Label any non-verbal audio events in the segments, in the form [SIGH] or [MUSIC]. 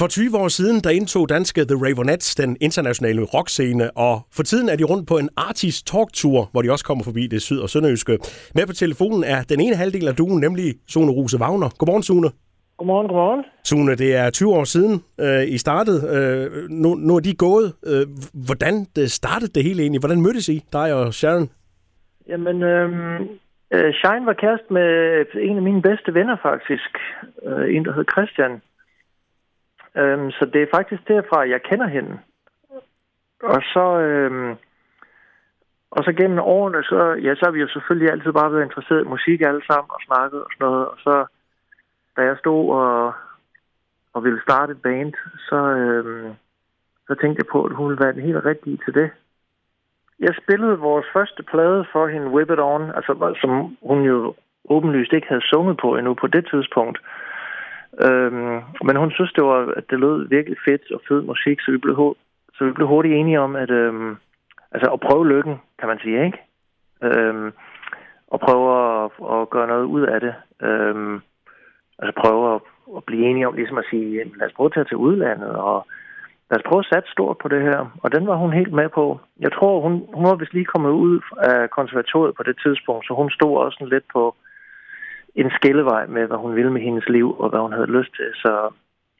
For 20 år siden, der indtog danske The Ravenettes den internationale rockscene, og for tiden er de rundt på en Artist Talk Tour, hvor de også kommer forbi det syd- og sønderjyske. Med på telefonen er den ene halvdel af duen, nemlig Sune Ruse Wagner. Godmorgen, Sune. Godmorgen, godmorgen. Sune, det er 20 år siden, øh, I startede. Øh, nu, nu er de gået. Øh, hvordan det startede det hele egentlig? Hvordan mødtes I, dig og Sharon? Jamen, øh, øh, Shine var kæreste med en af mine bedste venner, faktisk. Øh, en, der hed Christian. Øhm, så det er faktisk derfra, jeg kender hende. Og så, øhm, og så gennem årene, så, ja, så har vi jo selvfølgelig altid bare været interesseret i musik alle sammen og snakket og sådan noget. Og så, da jeg stod og, og ville starte et band, så, øhm, så tænkte jeg på, at hun ville være den helt rigtige til det. Jeg spillede vores første plade for hende, Whip It On, altså, som hun jo åbenlyst ikke havde sunget på endnu på det tidspunkt. Øhm, men hun synes, det var, at det lød virkelig fedt og fed musik, så vi blev, så vi blev hurtigt enige om, at, øhm, altså, at prøve lykken, kan man sige, ikke? Øhm, og prøve at, at gøre noget ud af det. Øhm, altså prøve at, at blive enige om ligesom at sige, lad os prøve at tage til udlandet, og lad os prøve at satse stort på det her. Og den var hun helt med på. Jeg tror, hun, hun var vist lige kommet ud af konservatoriet på det tidspunkt, så hun stod også lidt på, en skillevej med, hvad hun ville med hendes liv, og hvad hun havde lyst til. Så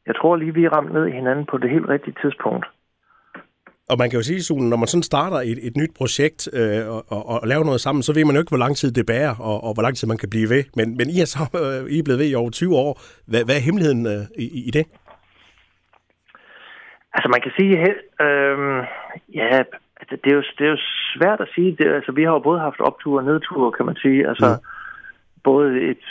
jeg tror lige, vi ramte ned i hinanden på det helt rigtige tidspunkt. Og man kan jo sige, Sune, når man sådan starter et, et nyt projekt øh, og, og, og laver noget sammen, så ved man jo ikke, hvor lang tid det bærer, og, og hvor lang tid man kan blive ved. Men, men I er så øh, I er blevet ved i over 20 år. Hvad, hvad er hemmeligheden øh, i, i det? Altså man kan sige, øh, ja, altså, det, er jo, det er jo svært at sige. Det, altså, vi har jo både haft optur og nedtur, kan man sige. Altså, mm både et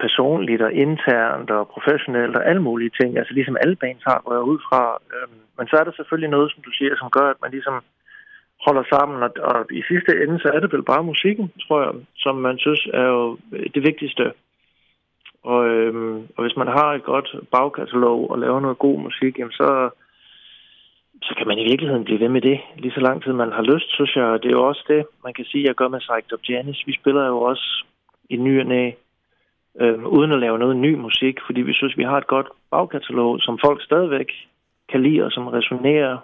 personligt og internt og professionelt og alle mulige ting. Altså ligesom alle bands har, går jeg ud fra. Øhm, men så er der selvfølgelig noget, som du siger, som gør, at man ligesom holder sammen. Og, og i sidste ende, så er det vel bare musikken, tror jeg, som man synes er jo det vigtigste. Og, øhm, og hvis man har et godt bagkatalog og laver noget god musik, jamen så, så kan man i virkeligheden blive ved med det lige så lang tid man har lyst, synes jeg. Det er jo også det, man kan sige, jeg gør med Psyched Up Janis. Vi spiller jo også i ny og næ, øh, uden at lave noget ny musik, fordi vi synes, vi har et godt bagkatalog, som folk stadigvæk kan lide, og som resonerer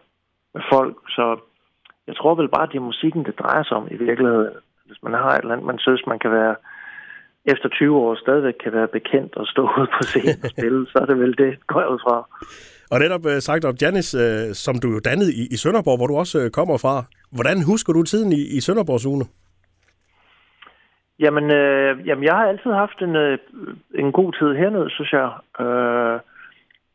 med folk. Så jeg tror vel bare, at det er musikken, det drejer sig om i virkeligheden. Hvis man har et eller andet, man synes, man kan være efter 20 år stadigvæk kan være bekendt og stå ude på scenen og spille, så er det vel det, går jeg ud fra. Og netop uh, sagt om Janis, uh, som du jo dannede i, i Sønderborg, hvor du også uh, kommer fra. Hvordan husker du tiden i, i Sønderborgs Sune? Jamen, øh, jamen, jeg har altid haft en, øh, en god tid hernede, synes jeg. Øh,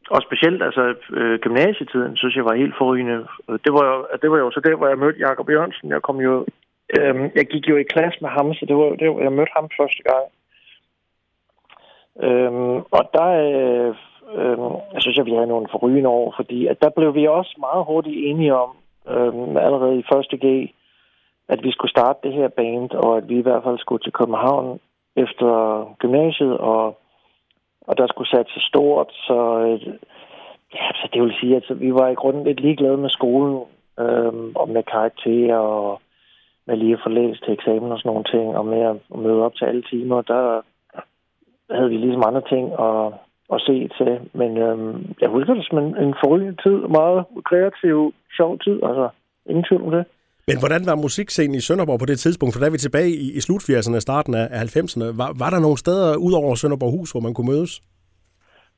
og specielt altså øh, gymnasietiden, synes jeg var helt forrygende. Det var, jo, det var jo så der, hvor jeg mødte Jakob Jørgensen. Jeg kom jo, øh, jeg gik jo i klasse med ham, så det var det, hvor jeg mødte ham første gang. Øh, og der øh, øh, jeg synes jeg, vi havde nogle forrygende år, fordi at der blev vi også meget hurtigt enige om, øh, allerede i første G, at vi skulle starte det her band, og at vi i hvert fald skulle til København efter gymnasiet, og, og der skulle satse stort, så, øh, ja, så det vil sige, at vi var i grunden lidt ligeglade med skolen, øhm, og med karakterer, og med lige at få læst til eksamen og sådan nogle ting, og med at møde op til alle timer, der havde vi ligesom andre ting at, at se til. Men øhm, jeg husker det som en, en forrygende tid, meget kreativ, sjov tid, altså ingen tvivl om det. Men hvordan var musikscenen i Sønderborg på det tidspunkt? For da er vi tilbage i, i slut 80'erne, starten af 90'erne. Var, var der nogle steder ud over Sønderborg Hus, hvor man kunne mødes?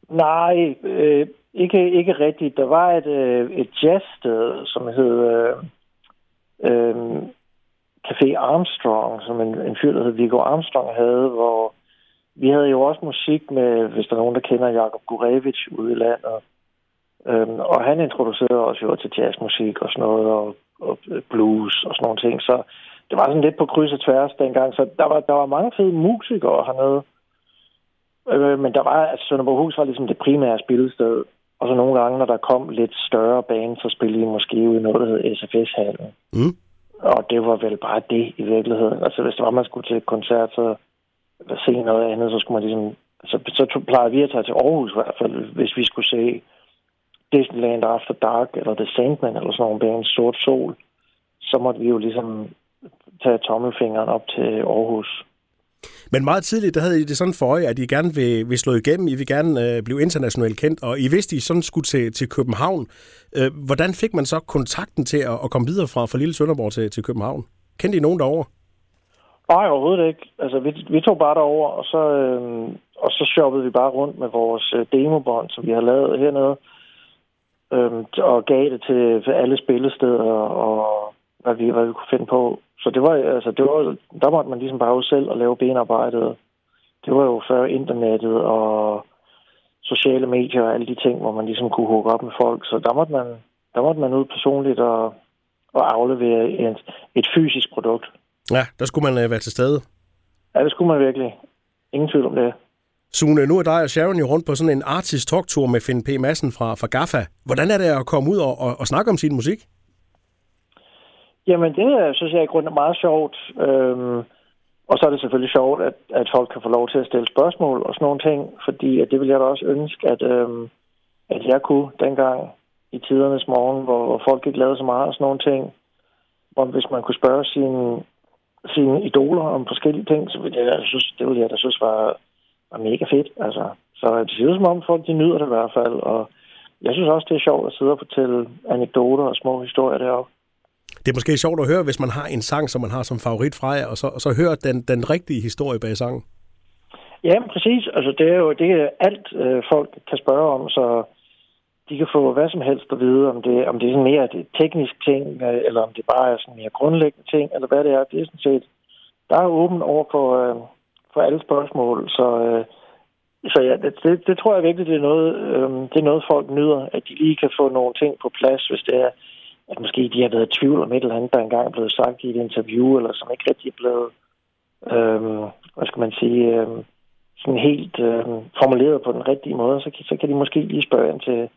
Nej, øh, ikke, ikke rigtigt. Der var et, øh, et jazzsted, som hed øh, øh, Café Armstrong, som en, en fyr, der hed Viggo Armstrong, havde, hvor vi havde jo også musik med, hvis der er nogen, der kender Jakob Gurevich ude i landet. Øhm, og han introducerede os jo til jazzmusik og sådan noget, og og blues og sådan nogle ting. Så det var sådan lidt på kryds og tværs dengang. Så der var, der var mange fede musikere hernede. Øh, men der var, altså Sønderborghus var ligesom det primære spillested. Og så nogle gange, når der kom lidt større bane, så spillede de måske ud i noget, der hed SFS-hallen. Mm. Og det var vel bare det i virkeligheden. Altså hvis det var, man skulle til et koncert, så eller se noget andet, så skulle man ligesom... Så, så plejede vi at tage til Aarhus i hvert fald, hvis vi skulle se Disneyland After Dark, eller The Sandman, eller sådan nogle bands, Sort Sol, så måtte vi jo ligesom tage tommelfingeren op til Aarhus. Men meget tidligt, der havde I det sådan for øje, at I gerne vil, vil slå igennem, I vil gerne øh, blive internationalt kendt, og I vidste, I sådan skulle til, til København. Øh, hvordan fik man så kontakten til at, at komme videre fra, fra Lille Sønderborg til, til København? Kendte I nogen derovre? Nej, overhovedet ikke. Altså, vi, vi tog bare derover, og så, øh, og så shoppede vi bare rundt med vores øh, demobånd, som vi har lavet hernede, øh, og gav det til alle spillesteder, og hvad vi, hvad vi kunne finde på. Så det var, altså, det var, der måtte man ligesom bare ud selv og lave benarbejdet. Det var jo før internettet og sociale medier og alle de ting, hvor man ligesom kunne hugge op med folk. Så der måtte man, der måtte man ud personligt og, og aflevere et, et fysisk produkt. Ja, der skulle man øh, være til stede. Ja, det skulle man virkelig. Ingen tvivl om det. Sune, nu er dig og Sharon jo rundt på sådan en artist talktur med Finn P. Madsen fra, fra GAFA. Hvordan er det at komme ud og, og, og snakke om sin musik? Jamen, det øh, synes jeg i grunden er meget sjovt. Øhm, og så er det selvfølgelig sjovt, at, at folk kan få lov til at stille spørgsmål og sådan nogle ting, fordi at det ville jeg da også ønske, at, øhm, at jeg kunne dengang i tidernes morgen, hvor, hvor folk ikke lavede så meget og sådan nogle ting. Hvor hvis man kunne spørge sine, sine idoler om forskellige ting, så ville jeg, jeg synes, det ville jeg da synes var, var mega fedt. Altså, så det ser ud som om folk de nyder det i hvert fald, og jeg synes også, det er sjovt at sidde og fortælle anekdoter og små historier deroppe. Det er måske sjovt at høre, hvis man har en sang, som man har som favorit fra jer, og så, og så høre den, den rigtige historie bag sangen. Ja, præcis. Altså, det er jo det er alt, øh, folk kan spørge om, så de kan få hvad som helst at vide, om det, om det er sådan mere det teknisk ting, øh, eller om det bare er sådan mere grundlæggende ting, eller hvad det er. Det er sådan set, der er åben over for, øh, for alle spørgsmål, så, øh, så ja, det, det, tror jeg virkelig, det er, noget, øh, det er noget, folk nyder, at de lige kan få nogle ting på plads, hvis det er, at måske de har været i tvivl om et eller andet, der engang er blevet sagt i et interview, eller som ikke rigtig er blevet, øh, hvad skal man sige, øh, sådan helt øh, formuleret på den rigtige måde, så, så kan de måske lige spørge ind til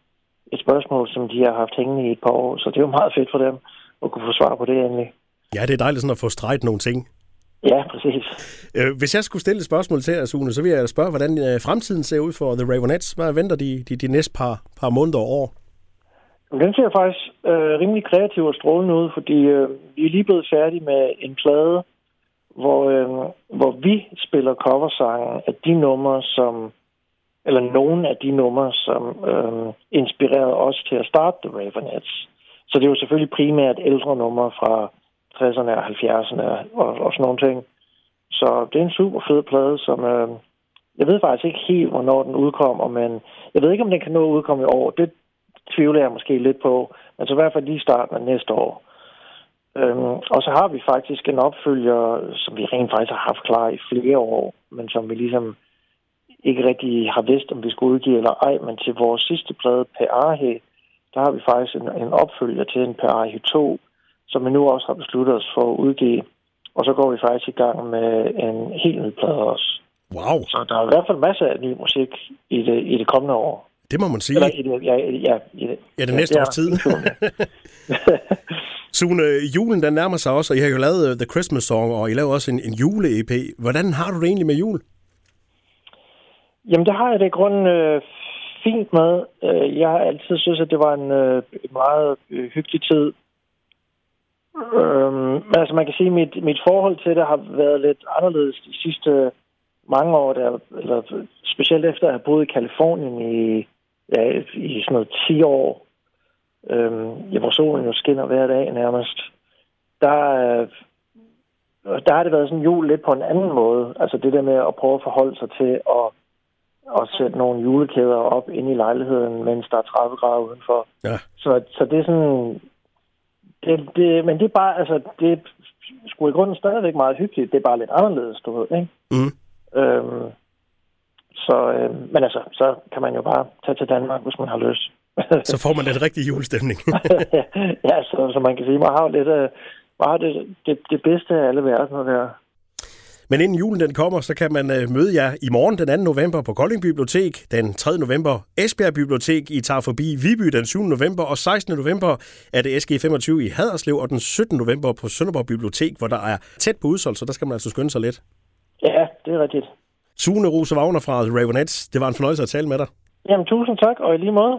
et spørgsmål, som de har haft hængende i et par år. Så det er jo meget fedt for dem at kunne få svar på det endelig. Ja, det er dejligt sådan at få streget nogle ting. Ja, præcis. Øh, hvis jeg skulle stille et spørgsmål til jer, Sune, så vil jeg spørge, hvordan øh, fremtiden ser ud for The Ravenettes. Hvad venter de de, de næste par, par måneder og år? Den ser faktisk øh, rimelig kreativ og strålende ud, fordi øh, vi er lige blevet færdige med en plade, hvor, øh, hvor vi spiller coversangen af de numre, som eller nogle af de numre, som øh, inspirerede os til at starte The Ravenettes. Så det er jo selvfølgelig primært ældre numre fra 60'erne og 70'erne og, og sådan nogle ting. Så det er en super fed plade, som øh, jeg ved faktisk ikke helt, hvornår den udkommer, men jeg ved ikke, om den kan nå at udkomme i år. Det tvivler jeg måske lidt på, men så i hvert fald lige starten af næste år. Øhm, og så har vi faktisk en opfølger, som vi rent faktisk har haft klar i flere år, men som vi ligesom ikke rigtig har vidst, om vi skulle udgive eller ej, men til vores sidste plade, Pearhe, der har vi faktisk en, en opfølger til en Pearhe 2, som vi nu også har besluttet os for at udgive. Og så går vi faktisk i gang med en helt ny plade også. Wow. Så der er i hvert fald masser af ny musik i det, i det kommende år. Det må man sige. Eller i det, ja, ja, i det. Ja, det næste ja, års tid. [LAUGHS] Sune, julen den nærmer sig også, og I har jo lavet uh, The Christmas Song, og I laver også en, en jule-EP. Hvordan har du det egentlig med jul? Jamen, det har jeg det i grunden øh, fint med. Øh, jeg har altid synes, at det var en øh, meget øh, hyggelig tid. Øh, men altså, man kan sige, at mit, mit forhold til det har været lidt anderledes de sidste mange år, der, eller specielt efter at have boet i Kalifornien i, ja, i sådan noget 10 år, øh, ja, hvor solen jo skinner hver dag nærmest, der, der har det været sådan jul lidt på en anden måde. Altså det der med at prøve at forholde sig til at og sætte nogle julekæder op ind i lejligheden, mens der er 30 grader udenfor. Ja. Så, så det er sådan... Det, det, men det er bare, altså, det er sgu i grunden stadigvæk meget hyggeligt. Det er bare lidt anderledes, du ved, ikke? Mm. Øhm, så, øh, men altså, så kan man jo bare tage til Danmark, hvis man har lyst. [LAUGHS] så får man en rigtig julestemning. [LAUGHS] ja, så, så man kan sige, man har jo lidt, øh, man har det, det, det bedste af alle verdener der. Men inden julen den kommer, så kan man øh, møde jer i morgen den 2. november på Kolding Bibliotek, den 3. november Esbjerg Bibliotek, I tager forbi Viby den 7. november, og 16. november er det SG25 i Haderslev, og den 17. november på Sønderborg Bibliotek, hvor der er tæt på udsolgt, så der skal man altså skynde sig lidt. Ja, det er rigtigt. Sune Rose Wagner fra Ravenettes, det var en fornøjelse at tale med dig. Jamen, tusind tak, og i lige måde.